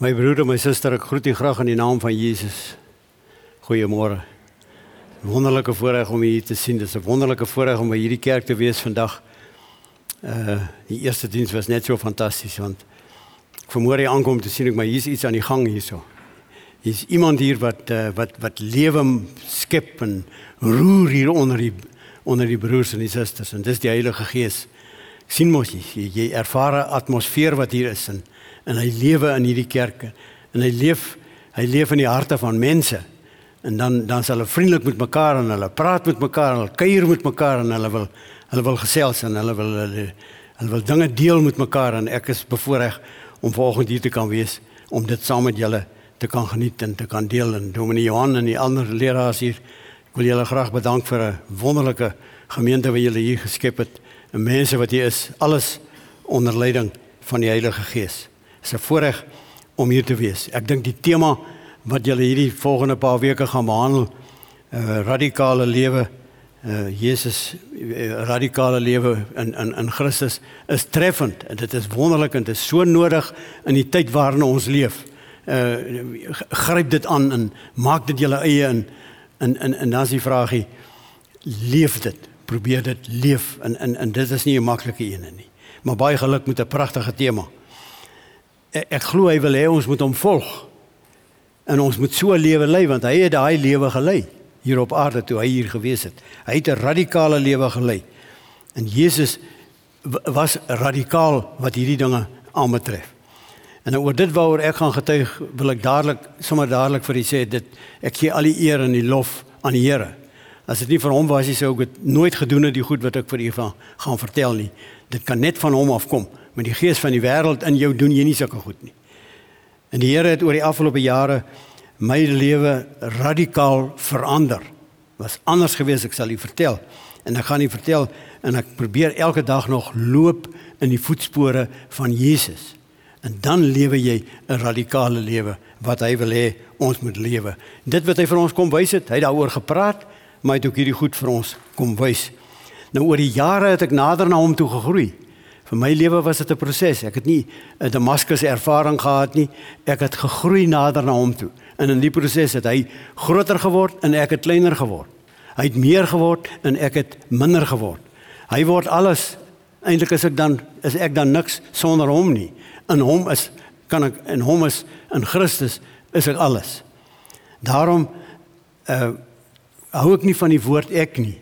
My broer en my suster, ek groet u graag in die naam van Jesus. Goeiemôre. Wonderlike voorreg om hier te sien. Dit is 'n wonderlike voorreg om by hierdie kerk te wees vandag. Uh die eerste diens was net so fantasties want ek vermoor jy aankom te sien ek maar hier's iets aan die gang hierso. Hier's iemand hier wat uh, wat wat lewe skep en roer hier onder die onder die broers en die susters en dis die Heilige Gees. Ek sien mos jy, jy ervaar 'n atmosfeer wat hier is en en hy lewe in hierdie kerke. En hy leef hy leef in die harte van mense. En dan dan sal hulle vriendelik met mekaar en hulle praat met mekaar en hulle kuier met mekaar en hulle wil hulle wil gesels en hulle wil hulle, hulle wil dinge deel met mekaar. En ek is bevoorreg om vanoggend hier te kan wees om dit saam met julle te kan geniet en te kan deel. En Dominee Johan en die ander leraars hier ek wil julle graag bedank vir 'n wonderlike gemeente wat julle hier geskep het. En mense wat hier is alles onder leiding van die Heilige Gees is 'n voorreg om hier te wees. Ek dink die tema wat julle hierdie volgende paar weke gaan behandel, uh, eh, radikale lewe, uh, Jesus uh, radikale lewe in in in Christus is treffend en dit is wonderlik en dit is so nodig in die tyd waarin ons leef. Uh gryp dit aan en maak dit julle eie in en en en dan is die vraagie leef dit probeer dit leef en en en dit is nie 'n maklike een nie maar baie geluk met 'n pragtige tema ek, ek glo hy wil hê ons moet hom volg. En ons moet so lewe lei want hy het daai lewe gelei hier op aarde toe hy hier gewees het. Hy het 'n radikale lewe gelei. En Jesus was radikaal wat hierdie dinge aanbetref. En oor dit waaroor ek gaan getuig, wil ek dadelik sommer dadelik vir u sê dit ek gee al die eer en die lof aan die Here. As dit nie vir hom was, sou ek dit nooit gedoen het die goed wat ek vir u gaan vertel nie. Dit kan net van hom afkom met die gees van die wêreld in jou doen jy nie sulke goed nie. En die Here het oor die afgelope jare my lewe radikaal verander. Was anders gewees ek sal u vertel. En ek gaan u vertel en ek probeer elke dag nog loop in die voetspore van Jesus. En dan lewe jy 'n radikale lewe wat hy wil hê ons moet lewe. Dit wat hy vir ons kom wys het, hy het daaroor gepraat, maar hy het ook hierdie goed vir ons kom wys. Nou oor die jare het ek nader na hom toe gegroei. Vir my lewe was dit 'n proses. Ek het nie 'n Damaskus ervaring gehad nie. Ek het gegroei nader na hom toe. En in die proses het hy groter geword en ek het kleiner geword. Hy het meer geword en ek het minder geword. Hy word alles. Eintlik is ek dan is ek dan niks sonder hom nie. In hom is kan ek in hom is in Christus is ek alles. Daarom uh hou ek nie van die woord ek nie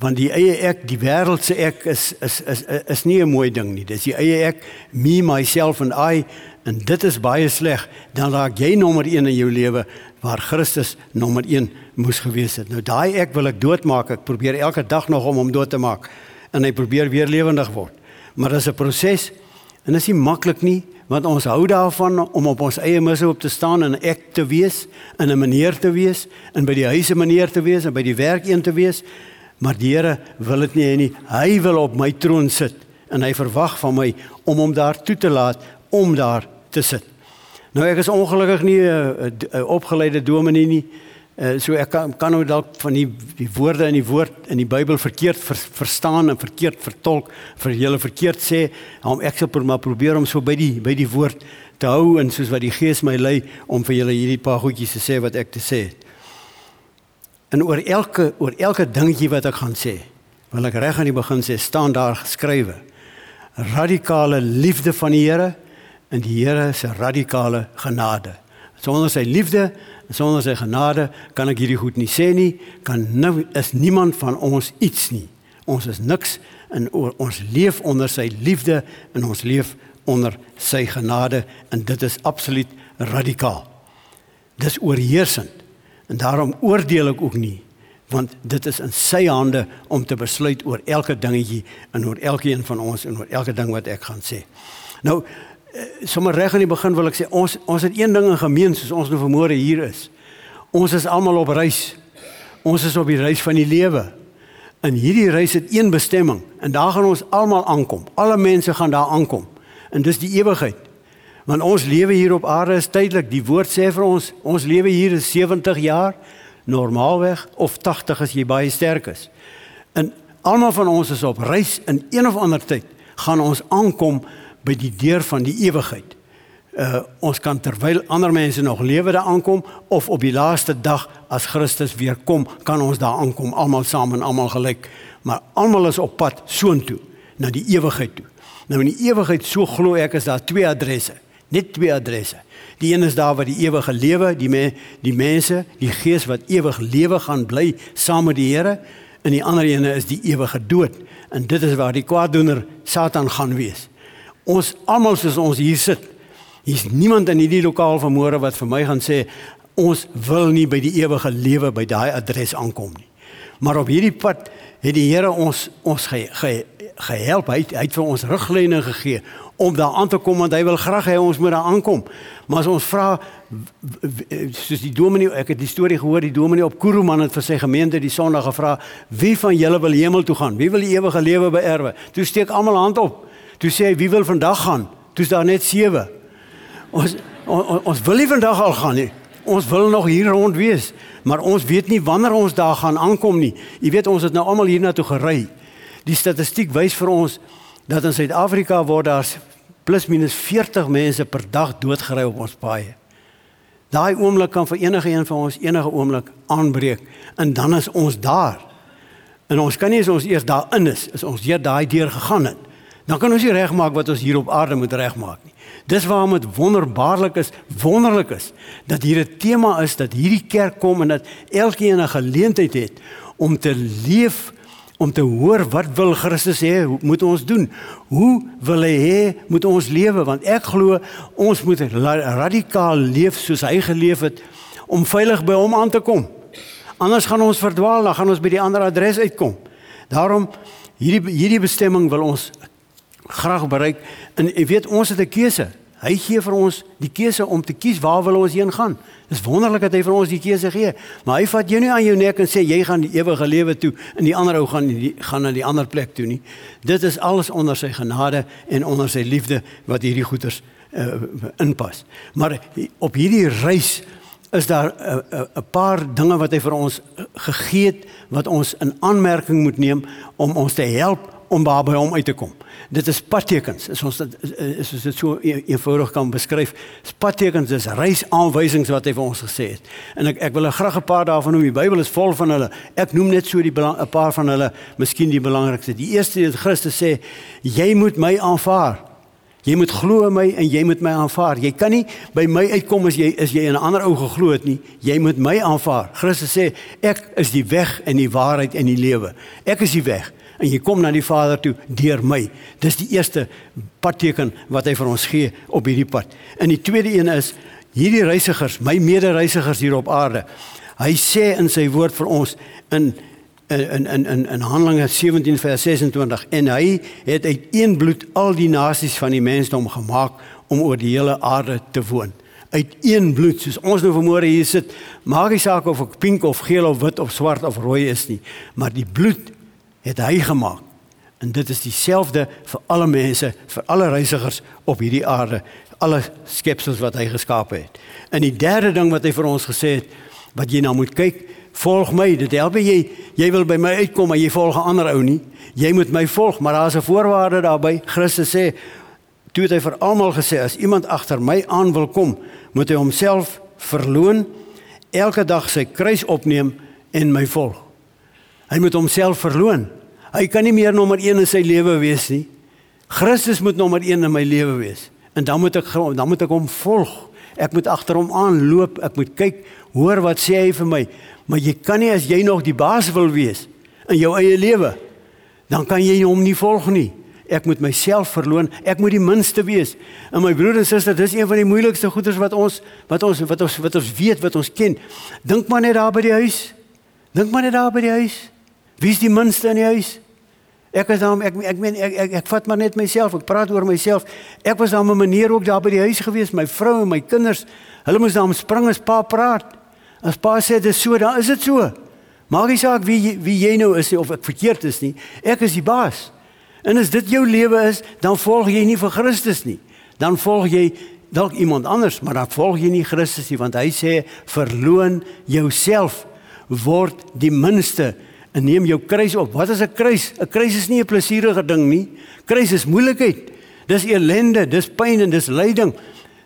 want die eie ek, die wêreldse ek is is is is nie 'n mooi ding nie. Dis die eie ek, me myself and I en dit is baie sleg. Dan raak jy nommer 1 in jou lewe waar Christus nommer 1 moes gewees het. Nou daai ek wil ek doodmaak. Ek probeer elke dag nog om hom dood te maak en hy probeer weer lewendig word. Maar dis 'n proses en dit is nie maklik nie want ons hou daarvan om op ons eie misse op te staan en ek te wees, in 'n manier te wees, en by die huise manier te wees en by die werk een te wees. Maar die Here wil dit nie hê nie. Hy wil op my troon sit en hy verwag van my om hom daar toe te laat om daar te sit. Nou ek is ongelukkig nie 'n uh, uh, opgeleide dominee nie. Uh, so ek kan kan nou dalk van die die woorde in die woord in die Bybel verkeerd ver, verstaan en verkeerd vertolk vir julle verkeerd sê. Hom ek sal maar probeer om so by die by die woord te hou en soos wat die Gees my lei om vir julle hierdie paar goedjies te sê wat ek te sê het. En oor elke oor elke dingetjie wat ek gaan sê, wil ek reg aan die begin sê staan daar geskrywe. Radikale liefde van die Here en die Here se radikale genade. Sonder sy liefde sonder sy genade kan ek hierdie goed nie sê nie, kan nou is niemand van ons iets nie. Ons is niks en ons leef onder sy liefde en ons leef onder sy genade en dit is absoluut radikaal. Dis oorheersend. En daarom oordeel ek ook nie want dit is in sy hande om te besluit oor elke dingetjie en oor elkeen van ons en oor elke ding wat ek gaan sê. Nou eh, sommer reg aan die begin wil ek sê ons ons het een ding in gemeen soos ons nou vanmôre hier is. Ons is almal op reis. Ons is op die reis van die lewe. En hierdie reis het een bestemming en daar gaan ons almal aankom. Alle mense gaan daar aankom. En dis die ewigheid. Want ons lewe hier op aarde is tydelik. Die woord sê vir ons, ons lewe hier is 70 jaar normaalweg of 80 as jy baie sterk is. En almal van ons is op reis in een of ander tyd gaan ons aankom by die deur van die ewigheid. uh ons kan terwyl ander mense nog lewe daar aankom of op die laaste dag as Christus weer kom, kan ons daar aankom almal saam en almal gelyk. Maar almal is op pad soontoe na die ewigheid toe. Nou in die ewigheid so glo ek is daar twee adresse, net twee adresse. Die een is daar waar die ewige lewe, die me, die mense, die gees wat ewig lewe gaan bly saam met die Here, en die ander ene is die ewige dood. En dit is waar die kwaaddoener Satan gaan wees. Ons almal soos ons hier sit, Hier's niemand in hierdie lokaal vanmôre wat vir my gaan sê ons wil nie by die ewige lewe by daai adres aankom nie. Maar op hierdie pad het die Here ons ons ge, ge, gehelp. Hy, hy het vir ons riglyne gegee om daar aan te kom want hy wil graag hê ons moet daar aankom. Maar as ons vra soos die dominee, ek het die storie gehoor, die dominee op Kuruman het vir sy gemeente die Sondag gevra, wie van julle wil hemel toe gaan? Wie wil die ewige lewe beerwe? Toe steek almal hand op. Toe sê hy, wie wil vandag gaan? Toe's daar net 7. Ons on, ons wil nie vandag al gaan nie. Ons wil nog hier rond wees, maar ons weet nie wanneer ons daar gaan aankom nie. Jy weet ons het nou almal hiernatoe gery. Die statistiek wys vir ons dat in Suid-Afrika word daar plus minus 40 mense per dag doodgery op ons paaie. Daai oomblik kan vir enige een van ons enige oomblik aanbreek en dan is ons daar. En ons kan nie as ons eers daarin is, is ons hier daai deur gegaan het. Dan kan ons nie regmaak wat ons hier op aarde moet regmaak nie. Dis waarom dit wonderbaarlik is, wonderlik is dat hier 'n tema is dat hierdie kerk kom en dat elkeen 'n geleentheid het om te leef om te hoor wat wil Christus hê moet ons doen? Hoe wil hy hê moet ons lewe? Want ek glo ons moet radikaal leef soos hy geleef het om veilig by hom aan te kom. Anders gaan ons verdwaal dan gaan ons by die ander adres uitkom. Daarom hierdie hierdie bestemming wil ons graag bereik. En jy weet ons het 'n keuse. Hy gee vir ons die keuse om te kies waar wil ons heen gaan. Dis wonderlik dat hy vir ons die keuse gee. Maar hy vat jou nie aan jou nek en sê jy gaan die ewige lewe toe en die ander ou gaan die, gaan na die ander plek toe nie. Dit is alles onder sy genade en onder sy liefde wat hierdie goeders uh, inpas. Maar op hierdie reis is daar 'n uh, 'n uh, paar dinge wat hy vir ons gegee het wat ons in aanmerking moet neem om ons te help om by hom uit te kom. Dit is padtekens. Is ons dit is ons dit so e-, eenvoudig kan beskryf. Is padtekens is reisaanwysings wat hy vir ons gesê het. En ek ek wil graag 'n paar daarvan noem. Die Bybel is vol van hulle. Ek noem net so die 'n paar van hulle, miskien die belangrikste. Die eerste is Christus sê, jy moet my aanvaar. Jy moet glo in my en jy moet my aanvaar. Jy kan nie by my uitkom as jy is jy in 'n ander ou geglo het nie. Jy moet my aanvaar. Christus sê ek is die weg en die waarheid en die lewe. Ek is die weg en jy kom na die Vader toe deur my. Dis die eerste padteken wat hy vir ons gee op hierdie pad. En die tweede een is hierdie reisigers, my medereisigers hier op aarde. Hy sê in sy woord vir ons in in in in in Handelinge 17 vers 26 en hy het uit een bloed al die nasies van die mensdom gemaak om oor die hele aarde te woon uit een bloed soos ons nou vanmôre hier sit maak nie saak of ek pink of geel of wit of swart of rooi is nie maar die bloed het hy gemaak. En dit is dieselfde vir alle mense, vir alle reisigers op hierdie aarde, alle skepsels wat hy geskaap het. En die derde ding wat hy vir ons gesê het, wat jy nou moet kyk, volg my. Dit help jy jy wil by my uitkom, maar jy volg 'n ander ou nie. Jy moet my volg, maar daar's 'n voorwaarde daarbey. Christus sê toe het hy vir almal gesê as iemand agter my aan wil kom, moet hy homself verloon, elke dag sy kruis opneem en my volg. Hy moet homself verloon. Hy kan nie meer nommer 1 in sy lewe wees nie. Christus moet nommer 1 in my lewe wees. En dan moet ek dan moet ek hom volg. Ek moet agter hom aanloop. Ek moet kyk, hoor wat sê hy vir my. Maar jy kan nie as jy nog die baas wil wees in jou eie lewe, dan kan jy hom nie volg nie. Ek moet myself verloon. Ek moet die minste wees. En my broer en suster, dis een van die moeilikste goeders wat ons wat ons wat ons wat ons weet, wat ons ken. Dink maar net daar by die huis. Dink maar net daar by die huis. Wie is die minste in die huis? Ek is dan ek ek meen ek, ek ek vat maar net myself, ek praat oor myself. Ek was dan 'n meneer ook daar by die huis gewees, my vrou en my kinders. Hulle moes dan spring as pa praat. As pa sê dit is so, dan is dit so. Maak nie saak wie wie jy nou is of ek verkeerd is nie. Ek is die baas. En as dit jou lewe is, dan volg jy nie vir Christus nie. Dan volg jy dalk iemand anders, maar dan volg jy nie Christus nie want hy sê verloon jouself word die minste en neem jou kruis op. Wat is 'n kruis? 'n Kruis is nie 'n plesierige ding nie. Kruis is moeilikheid. Dis ellende, dis pyn en dis lyding.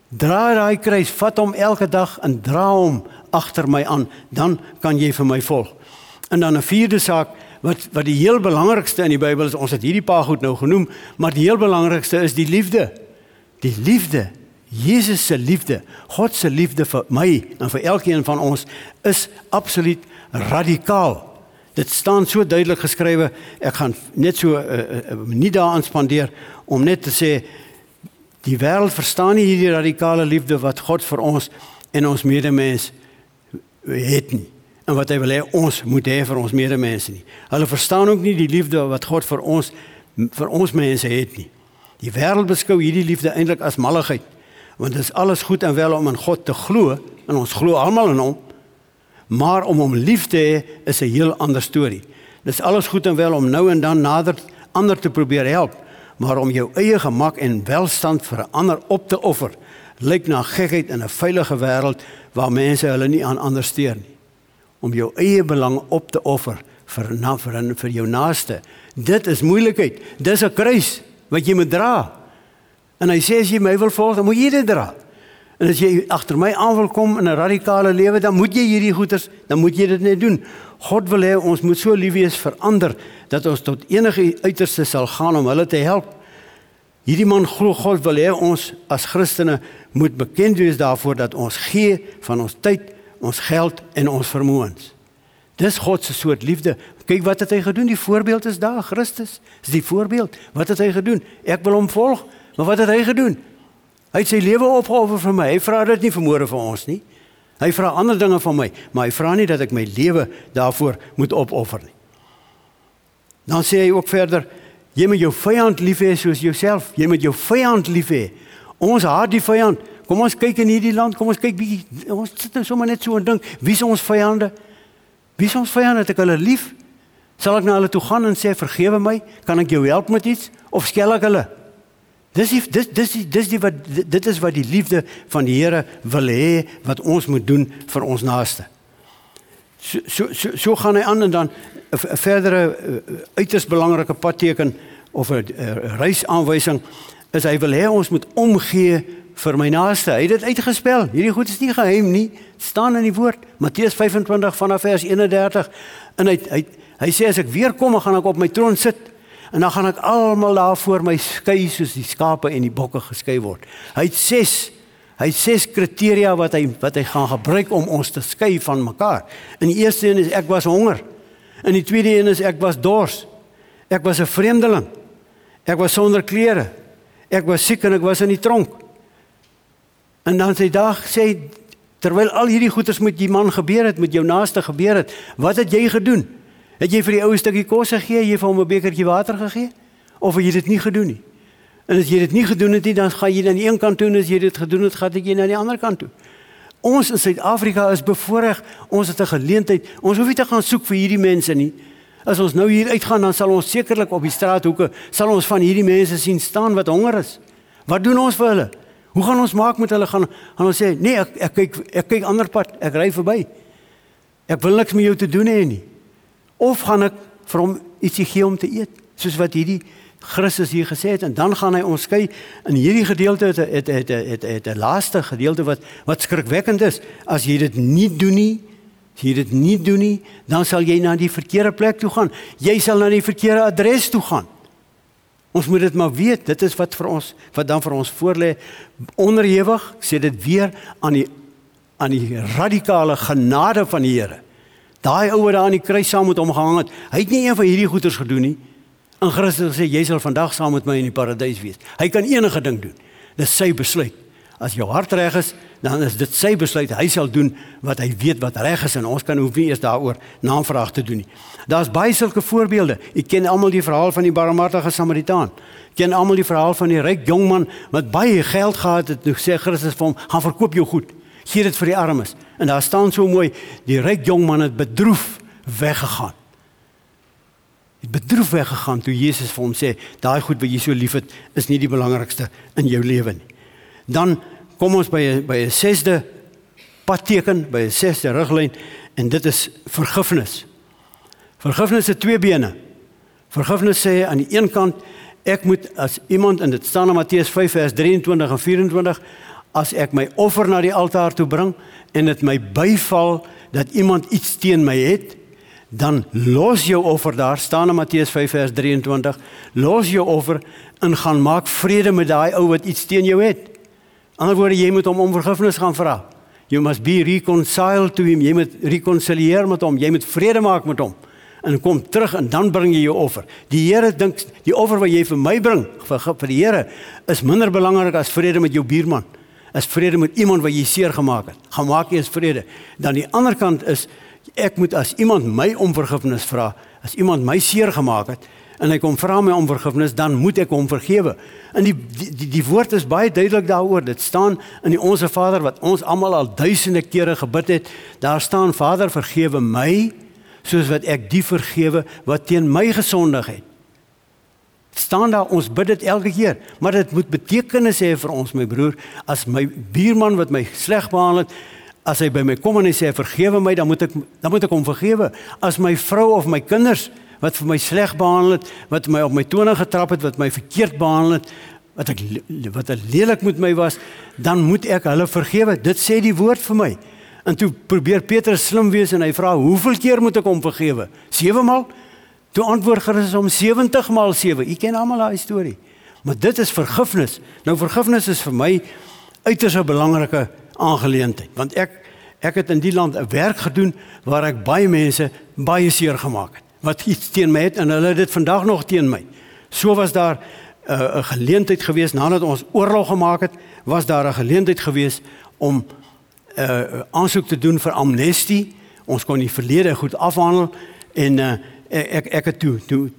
Dra daai kruis, vat hom elke dag en dra hom agter my aan, dan kan jy vir my volg. En dan 'n vierde saak wat wat die heel belangrikste in die Bybel is, ons het hierdie paar goed nou genoem, maar die heel belangrikste is die liefde. Die liefde. Jesus se liefde, God se liefde vir my en vir elkeen van ons is absoluut radikaal. Dit staan so duidelik geskrywe. Ek gaan net so 'n uh, uh, nie daaraan spandeer om net te sê die wêreld verstaan nie hierdie radikale liefde wat God vir ons en ons medemens het nie. En wat hy wil hê ons moet hê vir ons medemens nie. Hulle verstaan ook nie die liefde wat God vir ons vir ons mense het nie. Die wêreld beskou hierdie liefde eintlik as malligheid. Want dit is alles goed en wel om in God te glo en ons glo almal in hom. Maar om hom lief te hê is 'n heel ander storie. Dis alles goed en wel om nou en dan nader ander te probeer help, maar om jou eie gemak en welstand vir 'n ander op te offer, lyk na gekheid in 'n veilige wêreld waar mense hulle nie aan ander steur nie. Om jou eie belang op te offer vir na vir, vir jou naaste. Dit is moeilikheid. Dis 'n kruis wat jy moet dra. En hy sê as jy my wil volg, dan moet jy dit dra. En as jy agter my aan wil kom in 'n radikale lewe, dan moet jy hierdie goeters, dan moet jy dit net doen. God wil hê ons moet so lief wees vir ander dat ons tot enige uiterste sal gaan om hulle te help. Hierdie man glo God wil hê ons as Christene moet bekend wees daarvoor dat ons gee van ons tyd, ons geld en ons vermoëns. Dis God se soort liefde. Kyk wat het hy gedoen? Die voorbeeld is daar, Christus. Dis die voorbeeld. Wat het hy gedoen? Ek wil hom volg. Maar wat het hy gedoen? Hy het sy lewe opgeoffer vir my. Hy vra dit nie vermoere vir ons nie. Hy vra ander dinge van my, maar hy vra nie dat ek my lewe daarvoor moet opoffer nie. Dan sê hy ook verder: Jy moet jou vyand lief hê soos jouself. Jy moet jou vyand lief hê. Ons haat die vyand. Kom ons kyk in hierdie land, kom ons kyk bietjie. Ons sit nou sommer net so en dink, wie is ons vyande? Wie is ons vyande? Het ek hulle lief? Sal ek na hulle toe gaan en sê vergewe my? Kan ek jou help met iets of skel ek hulle? Dis die, dis dis dis die wat dit is wat die liefde van die Here wil hê wat ons moet doen vir ons naaste. So so so, so gaan hy aan en dan 'n verdere eh, uiters belangrike padteken of 'n reisaanwysing is hy wil hê ons moet omgee vir my naaste. Hy het dit uitgespel. Hierdie goed is nie geheim nie. staan in die woord Matteus 25 vanaf vers 31 en hy hy hy sê as ek weer kom, gaan ek op my troon sit En dan gaan ek almal daar voor my skei soos die skape en die bokke geskei word. Hy het 6 hy het 6 kriteria wat hy wat hy gaan gebruik om ons te skei van mekaar. In die eerste een is ek was honger. In die tweede een is ek was dors. Ek was 'n vreemdeling. Ek was sonder klere. Ek was siek en ek was in die tronk. En dan sê dag sê terwyl al hierdie goeders met die man gebeur het, met jou naaste gebeur het, wat het jy gedoen? Het jy vir die ou 'n stukkie kos gegee, jy vir hom 'n bekertjie water gegee? Of het jy dit nie gedoen nie? En as jy dit nie gedoen het nie, dan gaan jy aan die een kant toe en as jy dit gedoen het, gaan jy na die ander kant toe. Ons in Suid-Afrika is bevoorreg. Ons het 'n geleentheid. Ons hoef nie te gaan soek vir hierdie mense nie. As ons nou hier uitgaan, dan sal ons sekerlik op die straathoeke sal ons van hierdie mense sien staan wat honger is. Wat doen ons vir hulle? Hoe gaan ons maak met hulle gaan gaan ons sê, "Nee, ek ek kyk ek kyk ander pad. Ek ry verby. Ek wil niks met jou te doen hê nie." Of gaan ek vir hom ietsie gee om te eet soos wat hierdie Christus hier gesê het en dan gaan hy ons skei. In hierdie gedeelte het het het het het 'n laaste gedeelte wat wat skrikwekkend is. As jy dit nie doen nie as jy dit nie doen nie dan sal jy na die verkeerde plek toe gaan. Jy sal na die verkeerde adres toe gaan. Ons moet dit maar weet. Dit is wat vir ons wat dan vir ons voorlê. Onderhewig sê dit weer aan die aan die radikale genade van die Here Daai ou wat daar aan die kruis saam met hom gehang het, hy het nie een van hierdie goeders gedoen nie. In Christus sê jy sal vandag saam met my in die paradys wees. Hy kan enige ding doen. Dis sy besluit. As jou hart reg is, dan is dit sy besluit. Hy sal doen wat hy weet wat reg is en ons kan hoef nie eers daaroor navraag te doen nie. Daar's baie sulke voorbeelde. Ek ken almal die verhaal van die barmhartige Samaritaan. Ek ken almal die verhaal van die ryk jongman wat baie geld gehad het. Nou sê Christus vir hom: "Gaan verkoop jou goed." Gee dit vir die armes. En daar staan so mooi, die ryk jong man het bedroef weggegaan. Het bedroef weggegaan toe Jesus vir hom sê, daai goed wat jy so liefhet, is nie die belangrikste in jou lewe nie. Dan kom ons by 'n by 'n sesde padteken, by 'n sesde riglyn en dit is vergifnis. Vergifnis het twee bene. Vergifnis sê aan die een kant ek moet as iemand in dit staan in Matteus 5 vers 23 en 24 as ek my offer na die altaar toe bring en dit my byval dat iemand iets teen my het, dan los jou offer daar staan in Matteus 5 vers 23. Los jou offer en gaan maak vrede met daai ou wat iets teen jou het. Anderswoorde jy moet hom om vergifnis gaan vra. You must be reconciled to him. Jy moet rekoncilieer met hom. Jy moet vrede maak met hom. En kom terug en dan bring jy jou offer. Die Here dink die offer wat jy vir my bring vir vir die Here is minder belangrik as vrede met jou buurman. Is vrede met iemand wat jy seer gemaak het. Gaan maak jy eens vrede. Dan die ander kant is ek moet as iemand my om vergifnis vra, as iemand my seer gemaak het, en hy kom vra my om vergifnis, dan moet ek hom vergewe. En die die die, die woord is baie duidelik daaroor. Dit staan in die Onse Vader wat ons almal al duisende kere gebid het. Daar staan Vader, vergewe my soos wat ek die vergewe wat teen my gesondig het. Staan daar ons bid dit elke keer, maar dit moet betekenis hê vir ons my broer, as my buurman wat my sleg behandel het, as hy by my kom en hy sê vergewe my, dan moet ek dan moet ek hom vergewe. As my vrou of my kinders wat vir my sleg behandel het, wat my op my tone getrap het, wat my verkeerd behandel het, wat ek wat lelik met my was, dan moet ek hulle vergewe. Dit sê die woord vir my. En toe probeer Petrus slim wees en hy vra, "Hoeveel keer moet ek hom vergewe? 7 maal?" Toe antwoord Christus om 70 maal 7. U ken almal daai storie. Maar dit is vergifnis. Nou vergifnis is vir my uiters 'n belangrike aangeleentheid, want ek ek het in die land 'n werk gedoen waar ek baie mense baie seer gemaak het wat iets teen my het en hulle het dit vandag nog teen my. So was daar 'n uh, geleentheid gewees nadat ons oorlog gemaak het, was daar 'n geleentheid gewees om 'n uh, aansoek te doen vir amnestie. Ons kon die verlede goed afhandel en uh, ek ek het toe toe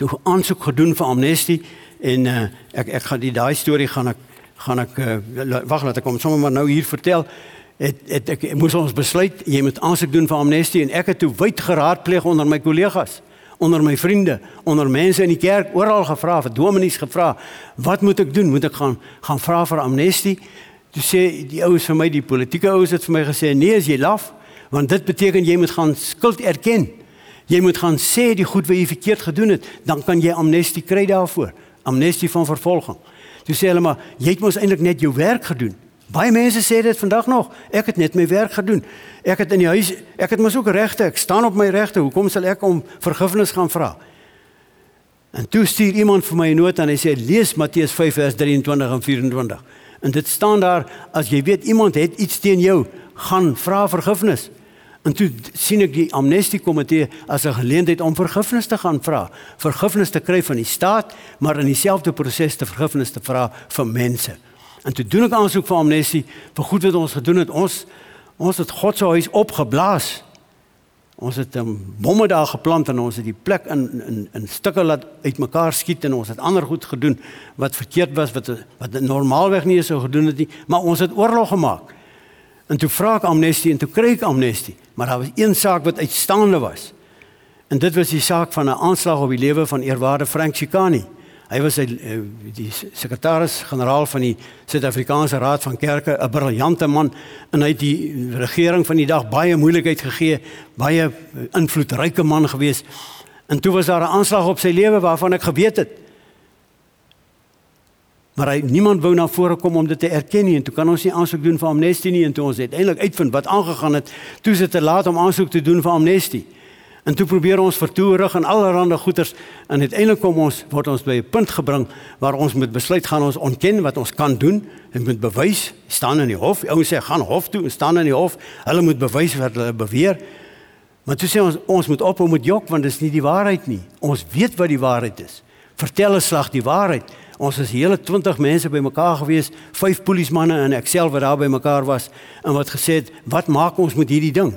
toe aansoek gedoen vir amnestie en uh, ek ek gaan die daai storie gaan ek gaan ek uh, wag laat ek kom sommer maar nou hier vertel het, het ek moes ons besluit jy moet aansoek doen vir amnestie en ek het toe wyd geraadpleeg onder my kollegas onder my vriende onder mense in die kerk oral gevra vir dominees gevra wat moet ek doen? Moet ek gaan gaan vra vir amnestie? Toe sê die ouens vir my die politieke ouens het vir my gesê nee as jy laf want dit beteken jy moet gaan skuld erken jy moet gaan sê die goed wat jy verkeerd gedoen het dan kan jy amnestie kry daarvoor amnestie van vervolging toe sê hulle maar jy het mos eintlik net jou werk gedoen Baie mense sê dit vandag nog. Ek het net my werk gedoen. Ek het in die huis, ek het mos ook regte. Ek staan op my regte. Hoekom sal ek om vergifnis gaan vra? En toe stuur iemand vir my 'n nota en hy sê lees Matteus 5 vers 23 en 24. En dit staan daar as jy weet iemand het iets teen jou, gaan vra vergifnis. En toe sien ek die amnestie komitee as 'n geleentheid om vergifnis te gaan vra, vergifnis te kry van die staat, maar in dieselfde proses te vergifnis te vra van mense. En toe doen ek aansoek vir amnestie vir goed wat ons gedoen het. Ons ons het God se huis opgeblaas. Ons het 'n um, bomme daar geplant en ons het die plek in in in stukke laat uitmekaar skiet en ons het ander goed gedoen wat verkeerd was wat wat normaalweg nie sou gedoen het nie, maar ons het oorlog gemaak. En toe vra ek amnestie en toe kry ek amnestie, maar daar was een saak wat uitstaande was. En dit was die saak van 'n aanslag op die lewe van eerwaarde Frank Chikani. Hy was hy, eh, die sekretaris-generaal van die Suid-Afrikaanse Raad van Kerke, 'n briljante man en hy het die regering van die dag baie moeilikheid gegee, baie invloedryke man gewees. En toe was daar 'n aanslag op sy lewe waarvan ek geweet het. Maar hy niemand wou na vore kom om dit te erken nie en toe kan ons nie aansoek doen vir amnestie nie en toe ons uiteindelik uitvind wat aangegaan het, toe is dit te laat om aansoek te doen vir amnestie. En toe probeer ons vertoerig en allerlei goeters en uiteindelik kom ons word ons by 'n punt gebring waar ons moet besluit gaan ons ontken wat ons kan doen en moet bewys staan in die hof. Ouens sê gaan hof toe, staan in die hof. Hulle moet bewys wat hulle beweer. Maar toe sê ons ons moet ophou met jok want dit is nie die waarheid nie. Ons weet wat die waarheid is. Vertel 'n slag die waarheid. Ons is hele 20 mense bymekaar gewees, vyf polismanne en ek self wat daar bymekaar was en wat gesê het, "Wat maak ons met hierdie ding?"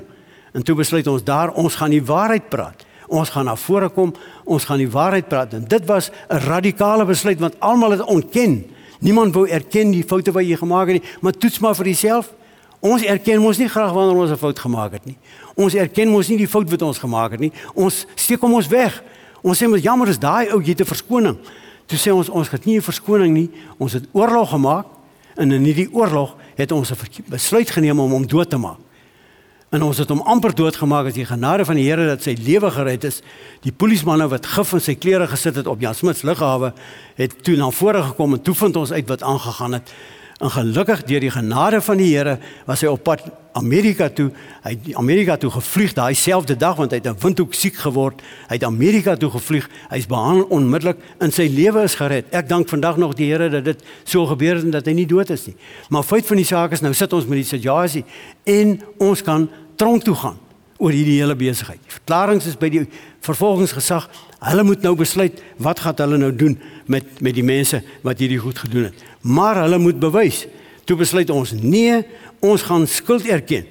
En toe besluit ons daar ons gaan die waarheid praat. Ons gaan na vore kom, ons gaan die waarheid praat. En dit was 'n radikale besluit want almal het ontken. Niemand wou erken die foute wat jy gemaak het nie, maar toets maar vir jouself. Ons erken mos nie graag wanneer ons 'n fout gemaak het nie. Ons erken mos nie die fout wat ons gemaak het nie. Ons steek hom ons weg. Ons sê mos jammer is daai ou jy te verskoning. Toe sê ons ons het nie 'n verskoning nie. Ons het oorlog gemaak en in hierdie oorlog het ons 'n besluit geneem om hom dood te maak. En ons het hom amper doodgemaak as die genade van die Here dat sy lewe gered is. Die polismanne wat gif in sy klere gesit het op Jan Smit se lughawe het toe na vore gekom en toe vind ons uit wat aangegaan het. En gelukkig deur die genade van die Here was hy op pad Amerika toe. Hy het Amerika toe gevlieg daai selfde dag want hy het 'n windhoek siek geword. Hy het Amerika toe gevlieg. Hy's behandel onmiddellik en sy lewe is gered. Ek dank vandag nog die Here dat dit so gebeur het en dat hy nie dood is nie. Maar feit van die saak is nou sit ons met die situasie en ons kan tronk toe gaan oor hierdie hele besigheid. Verklaringe is by die vervolgingsgesag. Hulle moet nou besluit wat gaan hulle nou doen met met die mense wat hierdie goed gedoen het. Maar hulle moet bewys. Toe besluit ons nee, ons gaan skuld erken.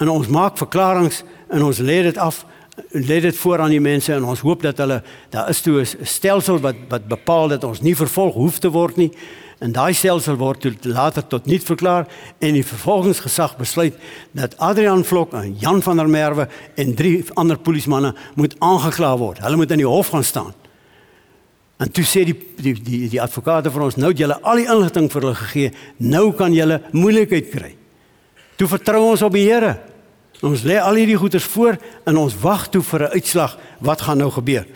En ons maak verklaringe en ons lê dit af lê dit voor aan die mense en ons hoop dat hulle daar is toe 'n stelsel wat wat bepaal dat ons nie vervolg hoef te word nie en daai stelsel word toe later tot niet verklaar en die vervolgingsgesag besluit dat Adrian Vlok en Jan van der Merwe en drie ander polismanne moet aangekla word. Hulle moet in die hof gaan staan. En toe sê die die die, die advokate vir ons nou het julle al die inligting vir hulle gegee. Nou kan julle moeilikheid kry. Toe vertrou ons op die Here. Ons lê al hierdie goeders voor en ons wag toe vir 'n uitslag wat gaan nou gebeur.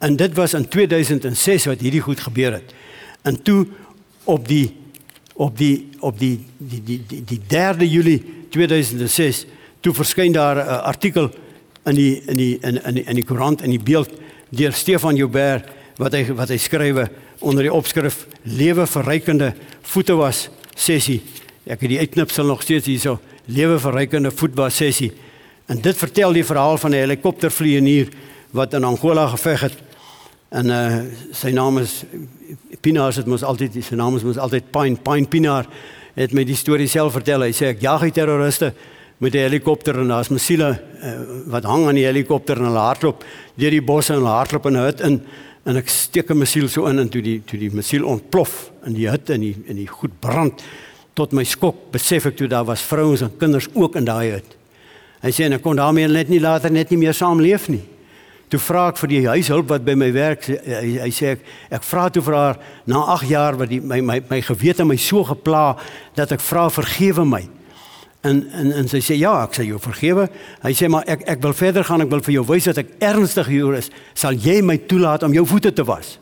En dit was in 2006 wat hierdie goed gebeur het. En toe op die op die op die die die die, die 3de Julie 2006 toe verskyn daar 'n artikel in die in die in in die, in die koerant in die beeld deur Stefan Joubert wat hy wat hy skrywe onder die opskrif lewe verrykende voete was sessie. Ek het die uitknipsel nog steeds hierso lewe verrykende voetbal sessie. En dit vertel die verhaal van 'n helikoptervlieënier wat in Angola geveg het. En uh sy naam is Pinaar, dit mos altyd sy naam is mos altyd Pine Pine Pinaar het my die storie self vertel. Hy sê ek jag die terroriste met 'n helikopter en daar's missiele uh, wat hang aan die helikopter en hulle hardloop deur die bosse en hulle hardloop in 'n hut in en ek steek 'n missiel so in en toe die toe die missiel ontplof in die hut en die in die goed brand tot my skok besef ek toe daar was vrouens en kinders ook in daai hut. Hy sê en ek kon daarmee net nie later net nie meer saamleef nie. Toe vra ek vir die huishulp wat by my werk hy, hy sê ek ek vra toe vir haar na 8 jaar wat die my my my gewete my so gepla dat ek vra vergewe my. En en en sy sê ja, ek sê jou vergewe. Hy sê maar ek ek wil verder gaan, ek wil vir jou wys dat ek ernstig hier is. Sal jy my toelaat om jou voete te was?